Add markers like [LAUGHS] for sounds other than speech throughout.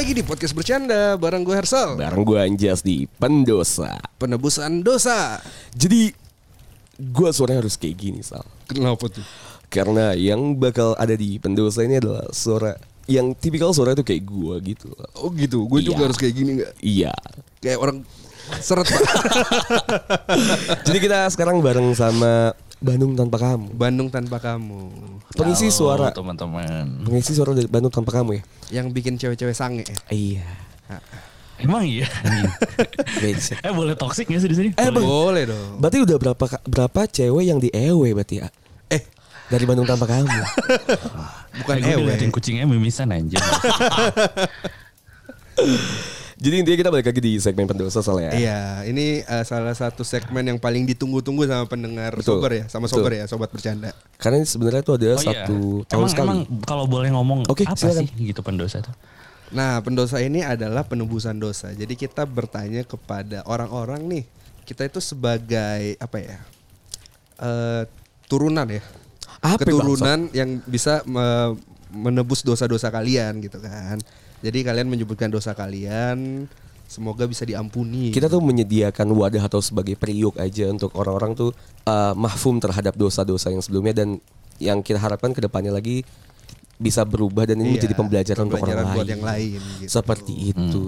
Lagi di podcast bercanda bareng gue Hersal. Bareng gue Anjas di Pendosa. Penebusan dosa. Jadi gue suaranya harus kayak gini Sal. Kenapa tuh? Karena yang bakal ada di Pendosa ini adalah suara yang tipikal suara itu kayak gue gitu. Oh gitu. Gue juga Iya. harus kayak gini nggak? Iya. Kayak orang seret pak. [LAUGHS] Jadi kita sekarang bareng sama Bandung tanpa kamu. Bandung tanpa kamu. Pengisi Halo, suara teman-teman. pengisi suara dari Bandung tanpa kamu ya. Yang bikin cewek-cewek sange. ya? Iya. Emang iya. [LAUGHS] Beda. eh boleh toxic nggak sih di sini? Eh, Bang. Boleh dong. Berarti udah berapa berapa cewek yang di EW berarti ya? Eh Dari Bandung tanpa kamu. [LAUGHS] bukan Eh, gue ewe. kucingnya mimisan anjir. [LAUGHS] Jadi intinya kita balik lagi di segmen Pendosa Sal ya. Iya, ini eh, salah satu segmen yang paling ditunggu-tunggu sama pendengar Betul. sober ya, sama Betul. sober ya, sobat bercanda. Karena ini sebenarnya itu ada Oh iya. satu tahun Emang sekali. emang kalau boleh ngomong Oke, apa silakan. sih gitu pendosa tuh? Nah, pendosa ini adalah penebusan dosa. Jadi kita bertanya kepada orang-orang nih, kita itu sebagai apa ya? eh turunan ya. Apa, Keturunan yang bisa me- menebus dosa-dosa kalian gitu kan. Jadi kalian menyebutkan dosa kalian, semoga bisa diampuni. Kita tuh menyediakan wadah atau sebagai periuk aja untuk orang-orang tuh uh, mahfum terhadap dosa-dosa yang sebelumnya dan yang kita harapkan ke depannya lagi bisa berubah dan ini Iya, menjadi pembelajaran, untuk pembelajaran orang buat lain. yang lain, gitu. Seperti itu.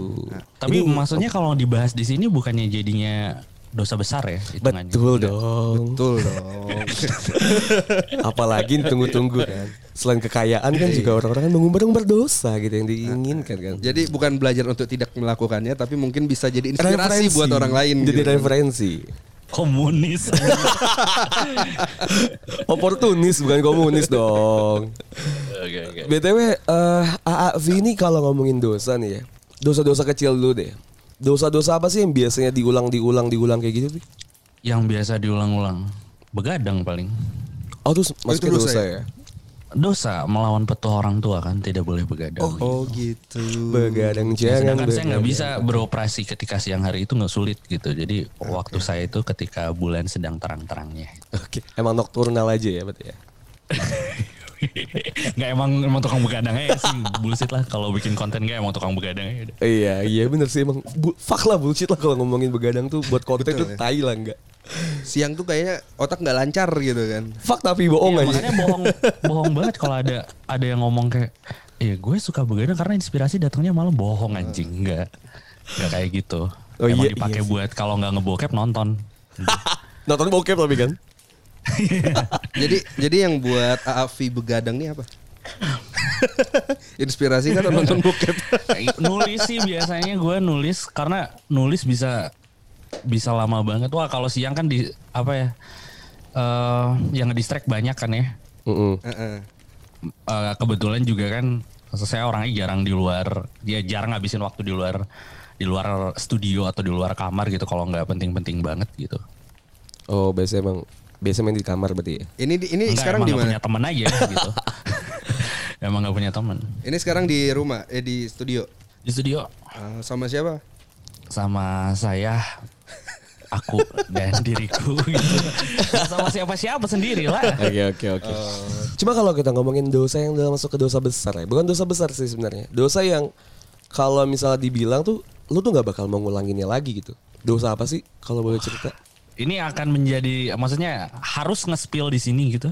Tapi Ini- maksudnya kalau dibahas di sini bukannya jadinya dosa besar ya hitungannya? betul dong. Betul dong. [LAUGHS] Apalagi tunggu-tunggu kan. Selain kekayaan kan juga orang-orang kan mengumbar berdosa gitu yang diinginkan kan. Jadi bukan belajar untuk tidak melakukannya, tapi mungkin bisa jadi inspirasi Referensi. buat orang lain. Jadi gitu. referensi. Komunis. [LAUGHS] Oportunis bukan komunis dong. Oke oke. BTW eh AAV ini kalau ngomongin dosa nih ya. Dosa-dosa kecil dulu deh. Dosa-dosa apa sih yang biasanya diulang diulang diulang kayak gitu sih? Yang biasa diulang-ulang. Begadang paling. Oh terus masuknya dosa dosa, ya? ya? Dosa melawan petua orang tua kan tidak boleh begadang. Oh gitu. Begadang Ya, jangan sedangkan saya nggak begadang. bisa beroperasi ketika siang hari itu nggak sulit gitu. Jadi waktu saya itu ketika bulan sedang terang-terangnya. Oke, emang nocturnal aja ya berarti ya. [LAUGHS] [LAUGHS] Nggak emang emang tukang begadang aja sih bullshit lah kalau bikin konten nggak emang tukang begadang aja. udah. Iya, iya bener sih emang bu, fuck lah bullshit lah kalau ngomongin begadang tuh buat konten Betul tuh ya. tai lah enggak. Siang tuh kayaknya otak nggak lancar gitu kan. Fuck tapi bohong Iya, aja. makanya bohong bohong banget kalau ada ada yang ngomong kayak Iya gue suka begadang karena inspirasi datangnya malam bohong anjing nggak nggak kayak gitu. Oh, Emang iya, dipakai iya buat kalau nggak ngebokep nonton. [LAUGHS] Nonton bokep tapi kan. Jadi jadi yang buat AAV begadang nih apa? [LAUGHS] Inspirasi kan nonton bokep. nulis sih biasanya gue nulis karena nulis bisa bisa lama banget wah kalau siang kan di apa ya eh yang distract banyak kan ya Mm-mm. Heeh. Eh, kebetulan juga kan saya orangnya jarang di luar dia jarang ngabisin waktu di luar di luar studio atau di luar kamar gitu kalau nggak penting-penting banget gitu Oh, biasa emang biasa main di kamar berarti ya. Ini di- ini Enggak, sekarang di mana? punya temen aja [LAUGHS] gitu [LAUGHS] emang nggak punya temen Ini sekarang di rumah, eh di studio. di studio Eh, sama siapa? sama saya aku dan [LAUGHS] diriku gitu sama siapa-siapa sendiri lah Oke oke oke. Cuma kalau kita ngomongin dosa yang udah masuk ke dosa besar ya, bukan dosa besar sih sebenarnya. Dosa yang kalau misalnya dibilang tuh lu tuh nggak bakal mau ngulanginnya lagi gitu. Dosa apa sih kalau boleh cerita? Ini akan menjadi maksudnya harus nge-spill di sini gitu.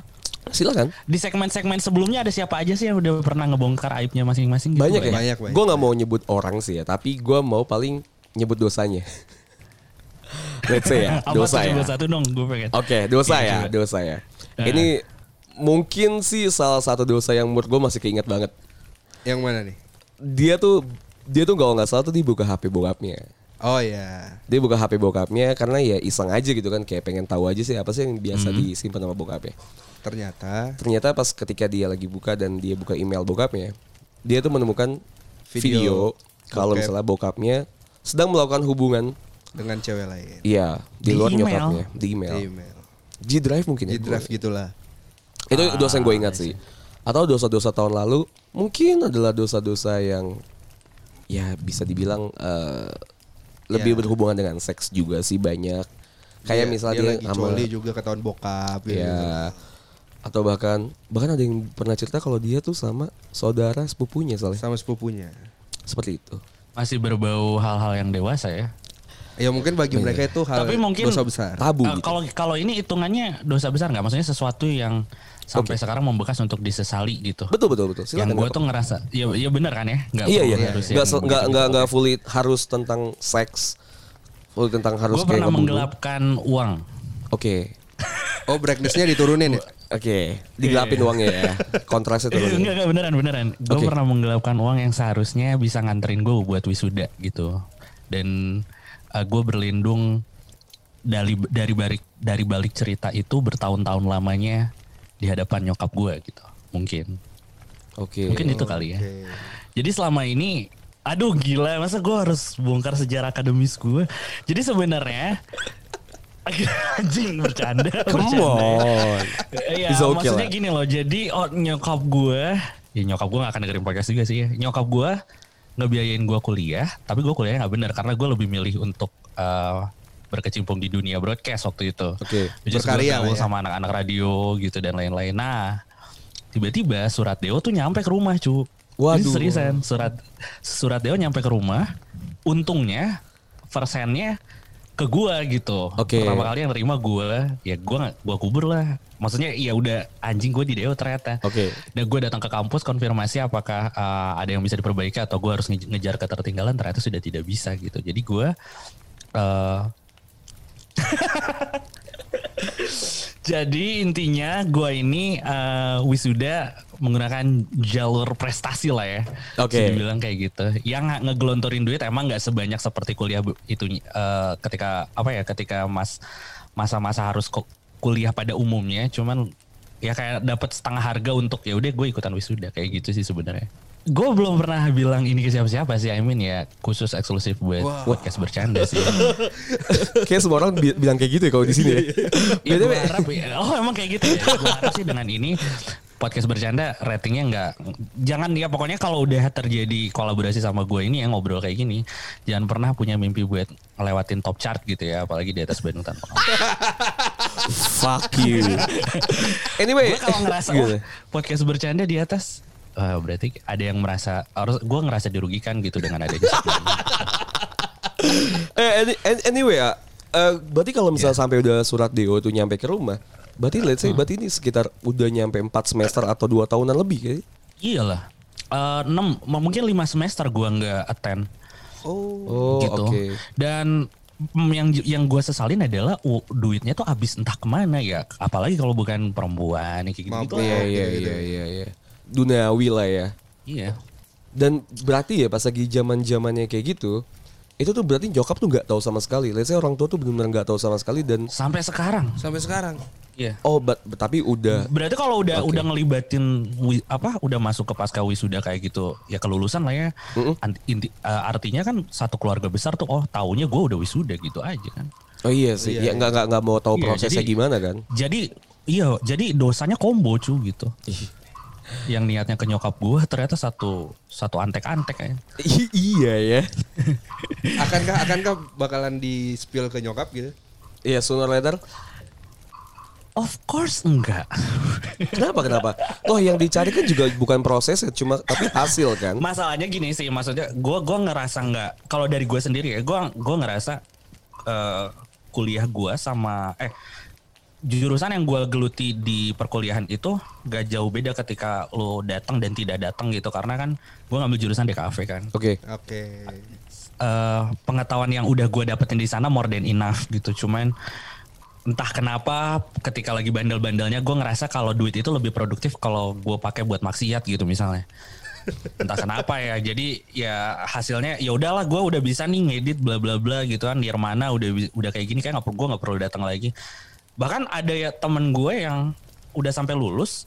Silakan. Di segmen-segmen sebelumnya ada siapa aja sih yang udah pernah ngebongkar aibnya masing-masing gitu? Banyak ya. Banyak, banyak. Gue nggak mau nyebut orang sih ya, tapi gue mau paling nyebut dosanya. [LAUGHS] Let's say ya, [LAUGHS] dosa ya. satu dong gue pengen. Oke, dosa Iya, ya, coba. dosa ya. Nah. Ini mungkin sih salah satu dosa yang menurut gue masih keinget banget. Yang mana nih? Dia tuh dia tuh kalau nggak salah tuh dibuka HP bokapnya. Oh ya. Dia buka HP bokapnya karena ya iseng aja gitu kan kayak pengen tahu aja sih apa sih yang biasa disimpan sama bokapnya. Ternyata Ternyata pas ketika dia lagi buka dan dia buka email bokapnya, dia tuh menemukan Video video, kalau bokep. misalnya bokapnya sedang melakukan hubungan dengan cewek lain. iya di, Di luar email. nyokapnya di email. Di email. G Drive mungkin ya. Di draft gitulah. Itu dosa yang gue Ah, ingat sih. Atau dosa-dosa tahun lalu mungkin adalah dosa-dosa yang ya bisa dibilang eh, lebih Ya. berhubungan dengan seks juga sih banyak. Kayak Dia- misalnya dia dia lagi sama coli juga ketahuan bokap gitu. ya atau bahkan bahkan ada yang pernah cerita kalau dia tuh sama saudara sepupunya soalnya. Sama sepupunya. Seperti itu. Masih berbau hal-hal yang dewasa ya. Ya mungkin bagi mereka itu hal Tapi mungkin- dosa besar. Tabu Eh, gitu. Kalau kalau ini hitungannya dosa besar nggak? Maksudnya sesuatu yang sampai sekarang membekas untuk disesali gitu. Betul betul betul. yang Silakan. gue tuh ngerasa, ya, ya bener kan ya? Nggak Iya perlu iya. harus yang se- nggak begitu. nggak nggak fully harus tentang seks. Fully tentang harus Gue kayak pernah ngebunuh. menggelapkan uang. Oke. Oh brightness-nya diturunin ya? Oke, digelapin uangnya ya. Kontrasnya enggak, turun. enggak beneran beneran. Gue Oke. pernah menggelapkan uang yang seharusnya bisa nganterin gue buat wisuda gitu. Dan gue berlindung dari dari balik dari balik cerita itu bertahun-tahun lamanya di hadapan nyokap gue gitu. Mungkin. Oke. Mungkin itu kali ya. Jadi selama ini aduh gila masa gue harus bongkar sejarah akademis gue. Jadi sebenarnya [LAUGHS] anjing bercanda. Come bercanda. on. It's okay maksudnya lah. gini loh. Jadi oh, nyokap gue, ya nyokap gue gak akan dengerin podcast juga sih. ya. Nyokap gue ngebiayain gue kuliah, tapi gue kuliahnya nggak bener karena gue lebih milih untuk eh, berkecimpung di dunia broadcast waktu itu. Oke. Is Berkarya ya. sama anak-anak radio gitu dan lain-lain. Nah, tiba-tiba surat Deo tuh nyampe ke rumah, cu. Ini Waduh. seriusan, surat surat Deo nyampe ke rumah. Untungnya persennya ke gua gitu. Oke. Pertama kali yang nerima gua, ya gua gua kubur lah. Maksudnya ya udah anjing gue di Deo ternyata. Oke. Dan gue datang ke kampus konfirmasi apakah uh, ada yang bisa diperbaiki atau gue harus nge- ngejar ketertinggalan ternyata sudah tidak bisa gitu. Jadi gue uh, [LAUGHS] jadi intinya gue ini uh, wisuda menggunakan jalur prestasi lah ya. Oke. Bisa dibilang kayak gitu. Yang ngegelontorin duit emang nggak sebanyak seperti kuliah itu uh, ketika apa ya ketika mas masa-masa harus kuliah pada umumnya. Cuman ya kayak dapat setengah harga untuk ya udah gue ikutan wisuda kayak gitu sih sebenarnya. Gue belum pernah bilang ini ke siapa-siapa sih. I mean ya khusus eksklusif buat podcast bercanda sih. [LAUGHS] Kayak semua orang bi- bilang kayak gitu ya kalau di sini ya. [LAUGHS] Ya, harap ya. Oh emang kayak gitu ya. Gue harap sih dengan ini podcast bercanda ratingnya nggak jangan ya pokoknya kalau udah terjadi kolaborasi sama gue ini yang ngobrol kayak gini jangan pernah punya mimpi buat ngelewatin top chart gitu ya apalagi di atas Bandung tanpa fuck you. [LAUGHS] anyway, gue kalau ngerasa oh, podcast bercanda di atas eh, berarti ada yang merasa harus gue ngerasa dirugikan gitu dengan adanya. [LAUGHS] Eh, any- any- anyway ya, eh, berarti kalau misalnya sampai udah surat DO itu nyampe ke rumah, berarti let's say berarti ini sekitar udah nyampe 4 semester atau 2 tahunan lebih kayaknya. iyalah Eh, enam mungkin lima semester gue nggak attend Oh, gitu. oke. Dan mm, yang yang gue sesalin adalah uh, duitnya tuh habis entah ke mana ya. Apalagi kalau bukan perempuan kayak gitu. Maaf, Iya, iya, iya, iya, iya. Duniawi lah ya. Iya. Dan berarti ya pas lagi zaman-zamannya kayak gitu, itu tuh berarti nyokap tuh nggak tahu sama sekali. Let's say orang tua tuh benar-benar nggak tahu sama sekali dan Sampai sekarang. Sampai sekarang. Iya. oh, but, tapi udah Berarti kalau udah udah ngelibatin apa udah masuk ke pasca wisuda kayak gitu ya kelulusan lah ya. Anti- inti- eh, artinya kan satu keluarga besar tuh oh taunya gue udah wisuda gitu aja kan. Oh iya sih, ya nggak nggak nggak mau tahu Iya, prosesnya jadi- gimana kan? Jadi iya jadi dosanya combo cu gitu. Yang niatnya ke nyokap gue ternyata satu satu antek-antek ya. I- iya ya. [LAUGHS] Akankah akankah bakalan di spill ke nyokap gitu? Iya sooner or later. Of course enggak. [LAUGHS] Kenapa kenapa? Toh yang dicari kan juga bukan prosesnya, cuma tapi hasil kan. Masalahnya gini sih, maksudnya gue gua ngerasa nggak. Kalau dari gue sendiri ya, gue gua ngerasa eh, kuliah gue sama eh jurusan yang gue geluti di perkuliahan itu gak jauh beda ketika lo datang dan tidak datang gitu. Karena kan gue ngambil jurusan DKV kan. Oke. Oke. eh pengetahuan yang udah gue dapetin di sana more than enough gitu. Cuman entah kenapa ketika lagi bandel-bandelnya gue ngerasa kalau duit itu lebih produktif kalau gue pakai buat maksiat gitu misalnya. Entah kenapa ya. Jadi ya hasilnya ya udahlah gue udah bisa nih ngedit bla bla bla gitu kan. Nirmana udah udah kayak gini kayak nggak perlu gue nggak perlu datang lagi bahkan ada ya temen gue yang udah sampai lulus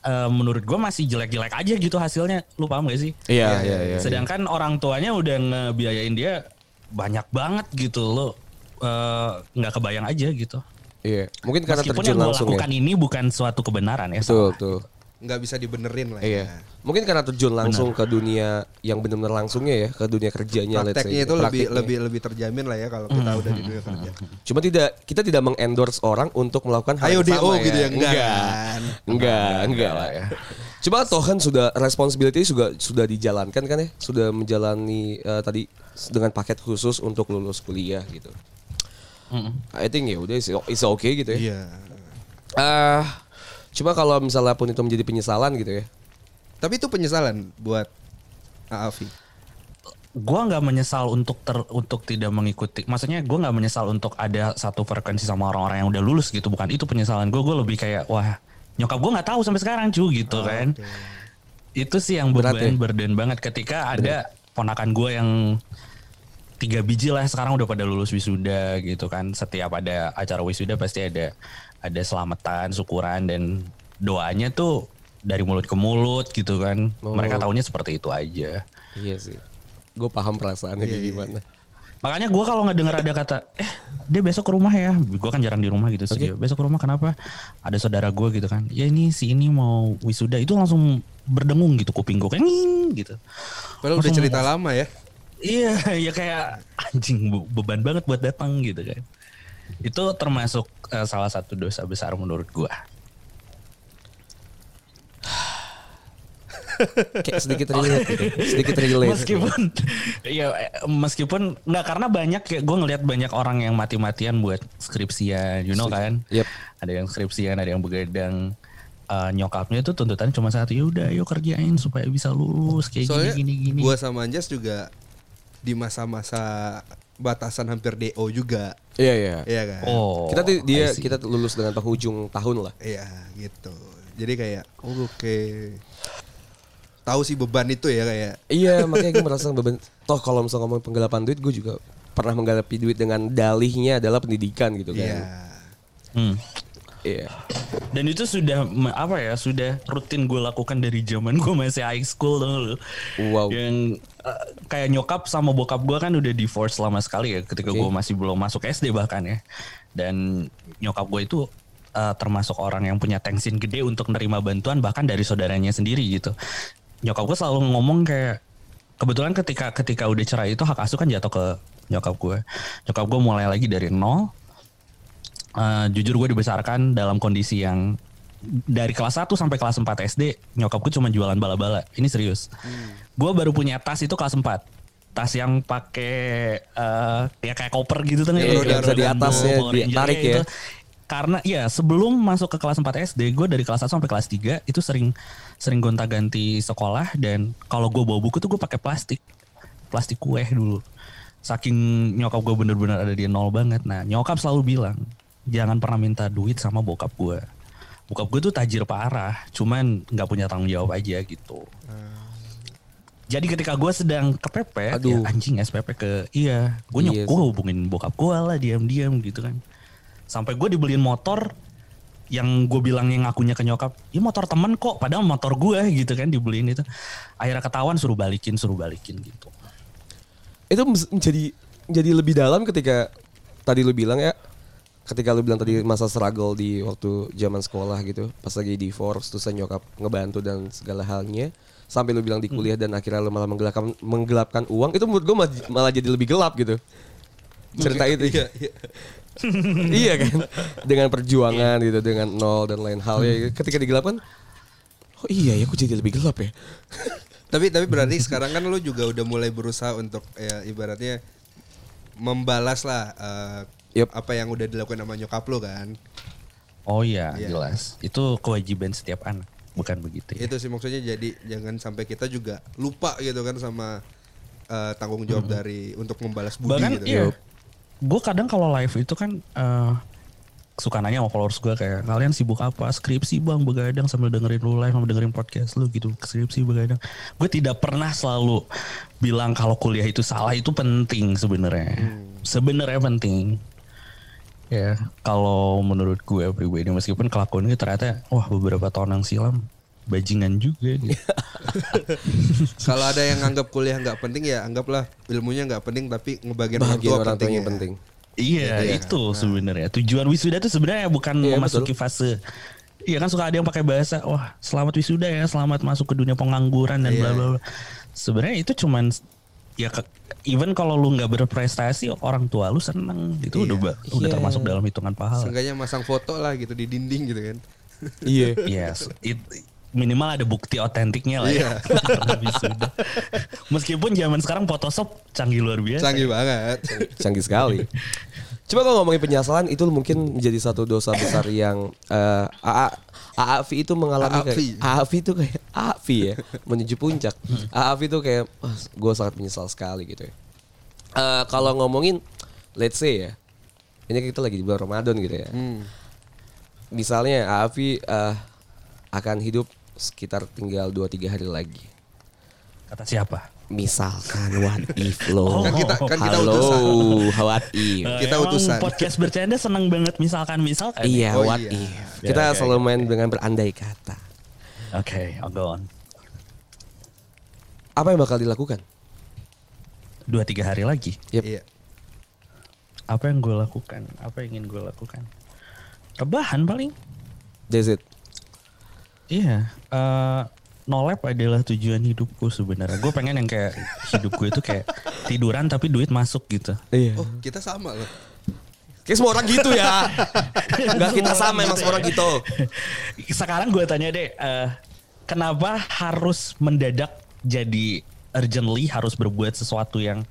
eh, menurut gue masih jelek-jelek aja gitu hasilnya lu paham gak sih Iya iya iya. Sedangkan orang tuanya udah ngebiayain dia banyak banget gitu loh. Eh, nggak kebayang aja gitu. Iya. Mungkin karena Meskipun terjun yang gue langsung ya. lakukan ini bukan suatu kebenaran ya. Betul salah. betul. Nggak bisa dibenerin lah Iya. ya. Mungkin karena terjun langsung ke dunia yang benar-benar langsungnya ya, ke dunia kerjanya let's say. Prakteknya itu lebih Praktiknya. lebih lebih terjamin lah ya kalau kita udah di dunia kerja. Cuma tidak kita tidak mengendorse orang untuk melakukan hal Ayo yang DO sama gitu ya, enggak Enggak. kan? Enggak, enggak lah ya. Cuma toh kan sudah responsibility juga sudah dijalankan kan ya, sudah menjalani eh, tadi dengan paket khusus untuk lulus kuliah gitu. I think ya udah it's- it's okay gitu ya. Iya. Ah, cuma kalau misalnya pun itu menjadi penyesalan gitu ya. Tapi itu penyesalan buat Aafi. Gua nggak menyesal untuk ter untuk tidak mengikuti. Maksudnya gue nggak menyesal untuk ada satu frekuensi sama orang-orang yang udah lulus gitu. Bukan itu penyesalan gue. Gue lebih kayak wah nyokap gue nggak tahu sampai sekarang cu gitu kan. Itu sih yang Berat beban ya? burden banget ketika ada ponakan gue yang tiga biji lah sekarang udah pada lulus wisuda gitu kan. Setiap ada acara wisuda pasti ada ada selamatan, syukuran dan doanya tuh dari mulut ke mulut gitu kan. Oh. Mereka tahunya seperti itu aja. Iya sih. Gue paham perasaannya Iya, kayak gimana. Makanya gue kalau nggak dengar ada kata, eh dia besok ke rumah ya. Gue kan jarang di rumah gitu. studio. Besok ke rumah kenapa? Ada saudara gue gitu kan. Ya ini si ini mau wisuda itu langsung berdengung gitu kuping gue kayak gitu. Padahal udah cerita lama ya. Iya, [LAUGHS] ya kayak anjing be- beban banget buat datang gitu kan. Itu termasuk eh, salah satu dosa besar menurut gue. [SIGHS] Kayak sedikit [LAUGHS] relate gitu. Sedikit relate. meskipun ya meskipun nggak karena banyak kayak gue ngelihat banyak orang yang mati-matian buat skripsian you know kan Yep. ada yang skripsian ada yang begadang Eh, nyokapnya itu tuntutan cuma satu ya udah yuk kerjain supaya bisa lulus kayak Soalnya gini gini gini gua sama Anjas juga di masa-masa batasan hampir DO juga. Iya iya. Iya kan? oh Kita dia kita lulus dengan penghujung tahun lah. Iya gitu. Jadi kayak oh, oke. Tahu sih beban itu ya kayak Iya [LAUGHS] makanya gue merasa beban. Toh kalau misalnya ngomong penggelapan duit gue juga pernah menggalapi duit dengan dalihnya adalah pendidikan gitu kan. iya. Hmm. Iya. dan itu sudah apa ya sudah rutin gue lakukan dari zaman gue masih high school tau lu Wow. yang eh, kayak nyokap sama bokap gue kan udah divorce lama sekali ya ketika Oke. gue masih belum masuk SD bahkan ya dan nyokap gue itu eh, termasuk orang yang punya tensin gede untuk nerima bantuan bahkan dari saudaranya sendiri gitu nyokap gue selalu ngomong kayak kebetulan ketika ketika udah cerai itu hak asuh kan jatuh ke nyokap gue nyokap gue mulai lagi dari nol Eh, jujur gue dibesarkan dalam kondisi yang dari kelas 1 sampai kelas 4 SD nyokap gue cuma jualan bala-bala. Ini serius. Gue baru punya tas itu kelas 4. Tas yang pakai eh ya kayak koper gitu tuh Iya, yang bisa di atasnya ditarik ya. Karena ya sebelum masuk ke kelas 4 SD gue dari kelas 1 sampai kelas 3 itu sering sering gonta-ganti sekolah dan kalau gue bawa buku tuh gue pakai plastik. Plastik kue dulu. Saking nyokap gue bener-bener ada di nol banget. Nah nyokap selalu bilang jangan pernah minta duit sama bokap gue. Bokap gue tuh tajir parah, cuman nggak punya tanggung jawab aja gitu. Jadi ketika gue sedang kepepet, Aduh. ya anjing SPP ke iya, gue nyok Iya gue hubungin bokap gue lah diam-diam gitu kan. Sampai gue dibeliin motor yang gue bilang yang ngakunya ke nyokap, ya motor temen kok, padahal motor gue gitu kan dibeliin itu. Akhirnya ketahuan suruh balikin, suruh balikin gitu. Itu menjadi menjadi lebih dalam ketika tadi lu bilang ya ketika lu bilang tadi masa struggle di waktu zaman sekolah gitu pas lagi divorce terus nyokap ngebantu dan segala halnya sampai lu bilang di kuliah dan akhirnya lu malah menggelapkan menggelapkan uang itu menurut gue malah jadi lebih gelap gitu. Cerita itu. Iya, iya. [LAUGHS] iya kan? Dengan perjuangan gitu dengan nol dan lain hal. Ya ketika digelapkan oh iya ya kok jadi lebih gelap ya. [LAUGHS] Tapi tapi berarti sekarang kan lu juga udah mulai berusaha untuk ya ibaratnya membalas lah eh, Yup. apa yang udah dilakukan sama nyokap lu kan. Oh iya, Iya. jelas. Itu kewajiban setiap anak, bukan begitu ya. Itu sih maksudnya jadi jangan sampai kita juga lupa gitu kan sama eh, tanggung jawab dari untuk membalas budi Bahkan gitu. iya, gue kadang kalau live itu kan eh, suka nanya sama followers gue kayak kalian sibuk apa skripsi bang begadang sambil dengerin lu live sambil dengerin podcast lu gitu skripsi begadang gue tidak pernah selalu bilang kalau kuliah itu salah itu penting sebenarnya sebenarnya penting ya kalau menurut gue pribadi meskipun kelakuannya ternyata wah beberapa tahun yang silam bajingan juga gitu. [LAUGHS] Kalau ada yang nganggap kuliah nggak penting ya anggaplah ilmunya nggak penting tapi ngebagian orang tua orang penting. ya. penting Iya Iya. itu sebenarnya tujuan wisuda itu sebenarnya bukan Iya, memasuki fase Iya kan suka ada yang pakai bahasa, wah selamat wisuda ya, selamat masuk ke dunia pengangguran dan Iya. bla bla bla. Sebenarnya itu cuman ya ke- even kalau lu nggak berprestasi orang tua lu seneng gitu udah ba- udah Iya. termasuk dalam hitungan pahala. Seenggaknya masang foto lah gitu di dinding gitu kan. Iya. [LAUGHS] Yes, it- minimal ada bukti otentiknya lah Iya. [LAUGHS] ya. Karena wisuda. Meskipun zaman sekarang Photoshop canggih luar biasa. Canggih banget. Canggih sekali. [LAUGHS] Coba kalau ngomongin penyesalan itu mungkin menjadi satu dosa besar [COUGHS] yang eh AA AAV itu mengalami AAV. kayak AAV itu kayak AAV ya menuju puncak. AAV itu kayak wah, gue sangat menyesal sekali gitu ya. Eh, kalau ngomongin let's say ya. Ini kita lagi di bulan Ramadan gitu ya. Hmm. Misalnya AAV eh, akan hidup sekitar tinggal 2 3 hari lagi. Kata siapa? Misalkan what if lo Oh. Kan kita- kan kita Halo, utusan. what if Kita Emang utusan. podcast bercanda seneng banget misalkan misalkan. Iya, Oh, what iya. if. Ya, Kita oke, selalu main dengan berandai kata. Oke, I'll go on. Apa yang bakal dilakukan? Dua tiga hari lagi. Yep. Iya. Apa yang gue lakukan? Apa yang ingin gue lakukan? Rebahan paling. That's it. Iya. eh no lab adalah tujuan hidupku sebenarnya. Gue pengen yang kayak hidup gue itu kayak tiduran tapi duit masuk gitu. Iya. Oh, kita sama loh. Kayak semua orang gitu ya. [LAUGHS] Enggak kita sama emang semua orang gitu. Sekarang gue tanya deh, eh, kenapa harus mendadak jadi urgently harus berbuat sesuatu yang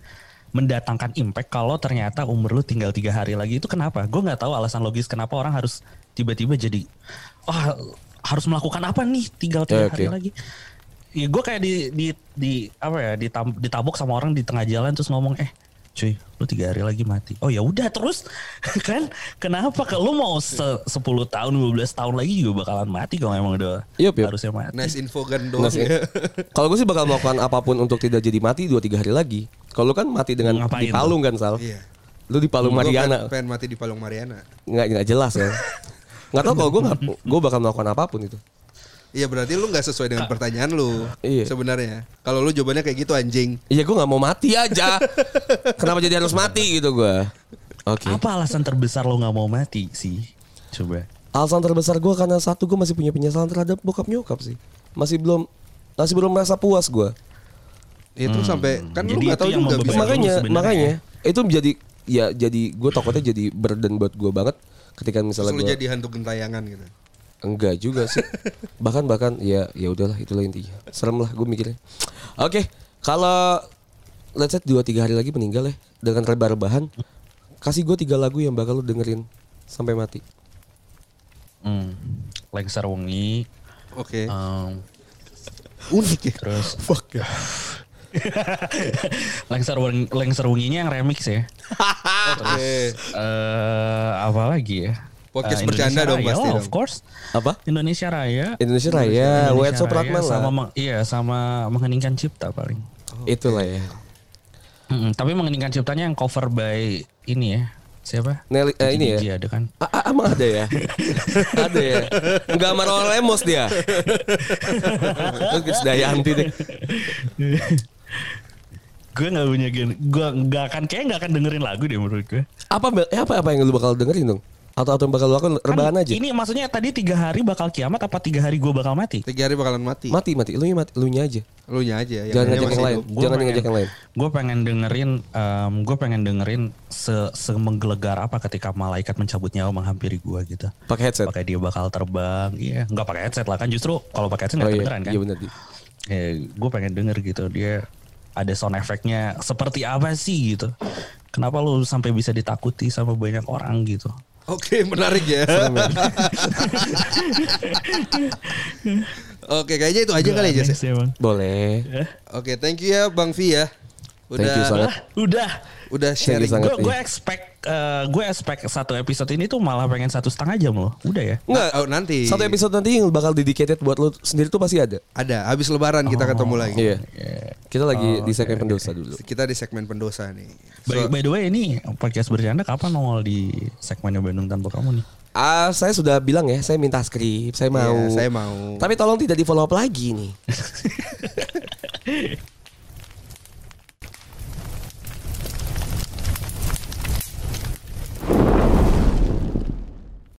mendatangkan impact kalau ternyata umur lu tinggal tiga hari lagi itu kenapa? Gue nggak tahu alasan logis kenapa orang harus tiba-tiba jadi, oh harus melakukan apa nih tinggal tiga Ya, hari lagi? Ya gue kayak di di di apa ya ditam- ditabok sama orang di tengah jalan terus ngomong eh cuy lu tiga hari lagi mati oh ya udah terus [LAUGHS] kan kenapa kalau lu mau se 10 tahun 12 tahun lagi juga bakalan mati kalau emang udah Yup, yup. harusnya mati Nice info Nah, sih. ya. Kalau gue sih bakal melakukan apa pun untuk tidak jadi mati 2 3 hari lagi. Kalau lu kan mati dengan Ngapain di Palung kan, Sal. Iya. Lu di Palung Mariana. pengen, pengen mati di Palung Mariana. Nggak nggak jelas ya. [LAUGHS] Nggak tahu kalau gue nggak gue bakal melakukan apa pun itu. Iya berarti lu nggak sesuai dengan pertanyaan lu. Iya. Sebenarnya. Kalau lu jawabannya kayak gitu anjing. Iya gue nggak mau mati aja. Kenapa jadi harus mati gitu gue? Oke. apa alasan terbesar lo nggak mau mati sih coba Alasan terbesar gue karena satu gue masih punya penyesalan terhadap bokap nyokap sih. Masih belum masih belum merasa puas gue. Itu sampai kan lu Jadi nggak itu tahu yang juga lu makanya makanya itu menjadi ya jadi gue takutnya jadi burden buat gue banget ketika misalnya Terus lu gue jadi hantu gentayangan gitu. enggak juga sih [LAUGHS] bahkan bahkan ya ya udahlah itulah intinya serem lah gue mikirnya oke kalau let's say dua tiga hari lagi meninggal ya dengan rebah-rebahan kasih gue tiga lagu yang bakal lu dengerin sampai mati hmm. Lengser Wengi Oke. em, Unik ya. terus fuck ya [LAUGHS] [LAUGHS] Lengser Lengser Wenginya yang remix ya [LAUGHS] Oke. eh apa lagi ya Podcast Eh, bercanda dong pasti dong. of course apa Indonesia Raya Indonesia Raya Wetso Pratman lah sama iya sama mengheningkan cipta paling itulah ya Mm-mm, tapi mengeningkan ciptanya yang cover by ini ya siapa Nelly eh, ini ya ada kan Ah, emang ada ya? [LAUGHS] ada ya? Enggak sama Lemos dia. Terus Chris Dayanti deh. Gue nggak punya gen gue nggak akan kayak nggak akan dengerin lagu deh menurut gue Apa eh, apa apa yang lu bakal dengerin dong? Atau atau yang bakal lu lakukan rebahan Kan aja? ini maksudnya tadi tiga hari bakal kiamat apa tiga hari gue bakal mati Tiga hari bakalan mati. Mati mati, lu nya mati, lu nya aja. Lu nya aja. Jangan ngajak yang lain. Gua Jangan pengen- ngajak yang lain. gue pengen dengerin gue pengen dengerin se semenggelegar apa ketika malaikat mencabut nyawa menghampiri gue gitu Pakai headset. pakai dia bakal terbang iya nggak pakai headset lah kan justru kalau pakai headset Oh nggak iya, kedengeran kan iya benar. Ya, gue pengen denger gitu dia ada sound efeknya seperti apa sih gitu kenapa lu sampai bisa ditakuti sama banyak orang gitu Oke, menarik ya. [LAUGHS] Oke, kayaknya itu aja kali ya, emang. Boleh. Oke, thank you ya Bang Vi ya. Udah Thank you sangat. Ah, udah udah sharing. sangat. gue gue expect eh, gue expect satu episode ini tuh malah pengen satu setengah jam loh udah ya Enggak. Oh, nanti. Satu episode nanti yang bakal dedicated buat lu sendiri tuh pasti ada. Ada, habis lebaran kita ketemu lagi. Iya. Kita lagi di segmen pendosa dulu. Kita di segmen pendosa nih. by, by the way ini podcast bercanda kapan nongol di segmennya Bandung tanpa kamu nih Ah, saya sudah bilang ya, saya minta skrip, saya mau. Iya, saya mau. Tapi tolong tidak di follow up lagi nih. [LAUGHS]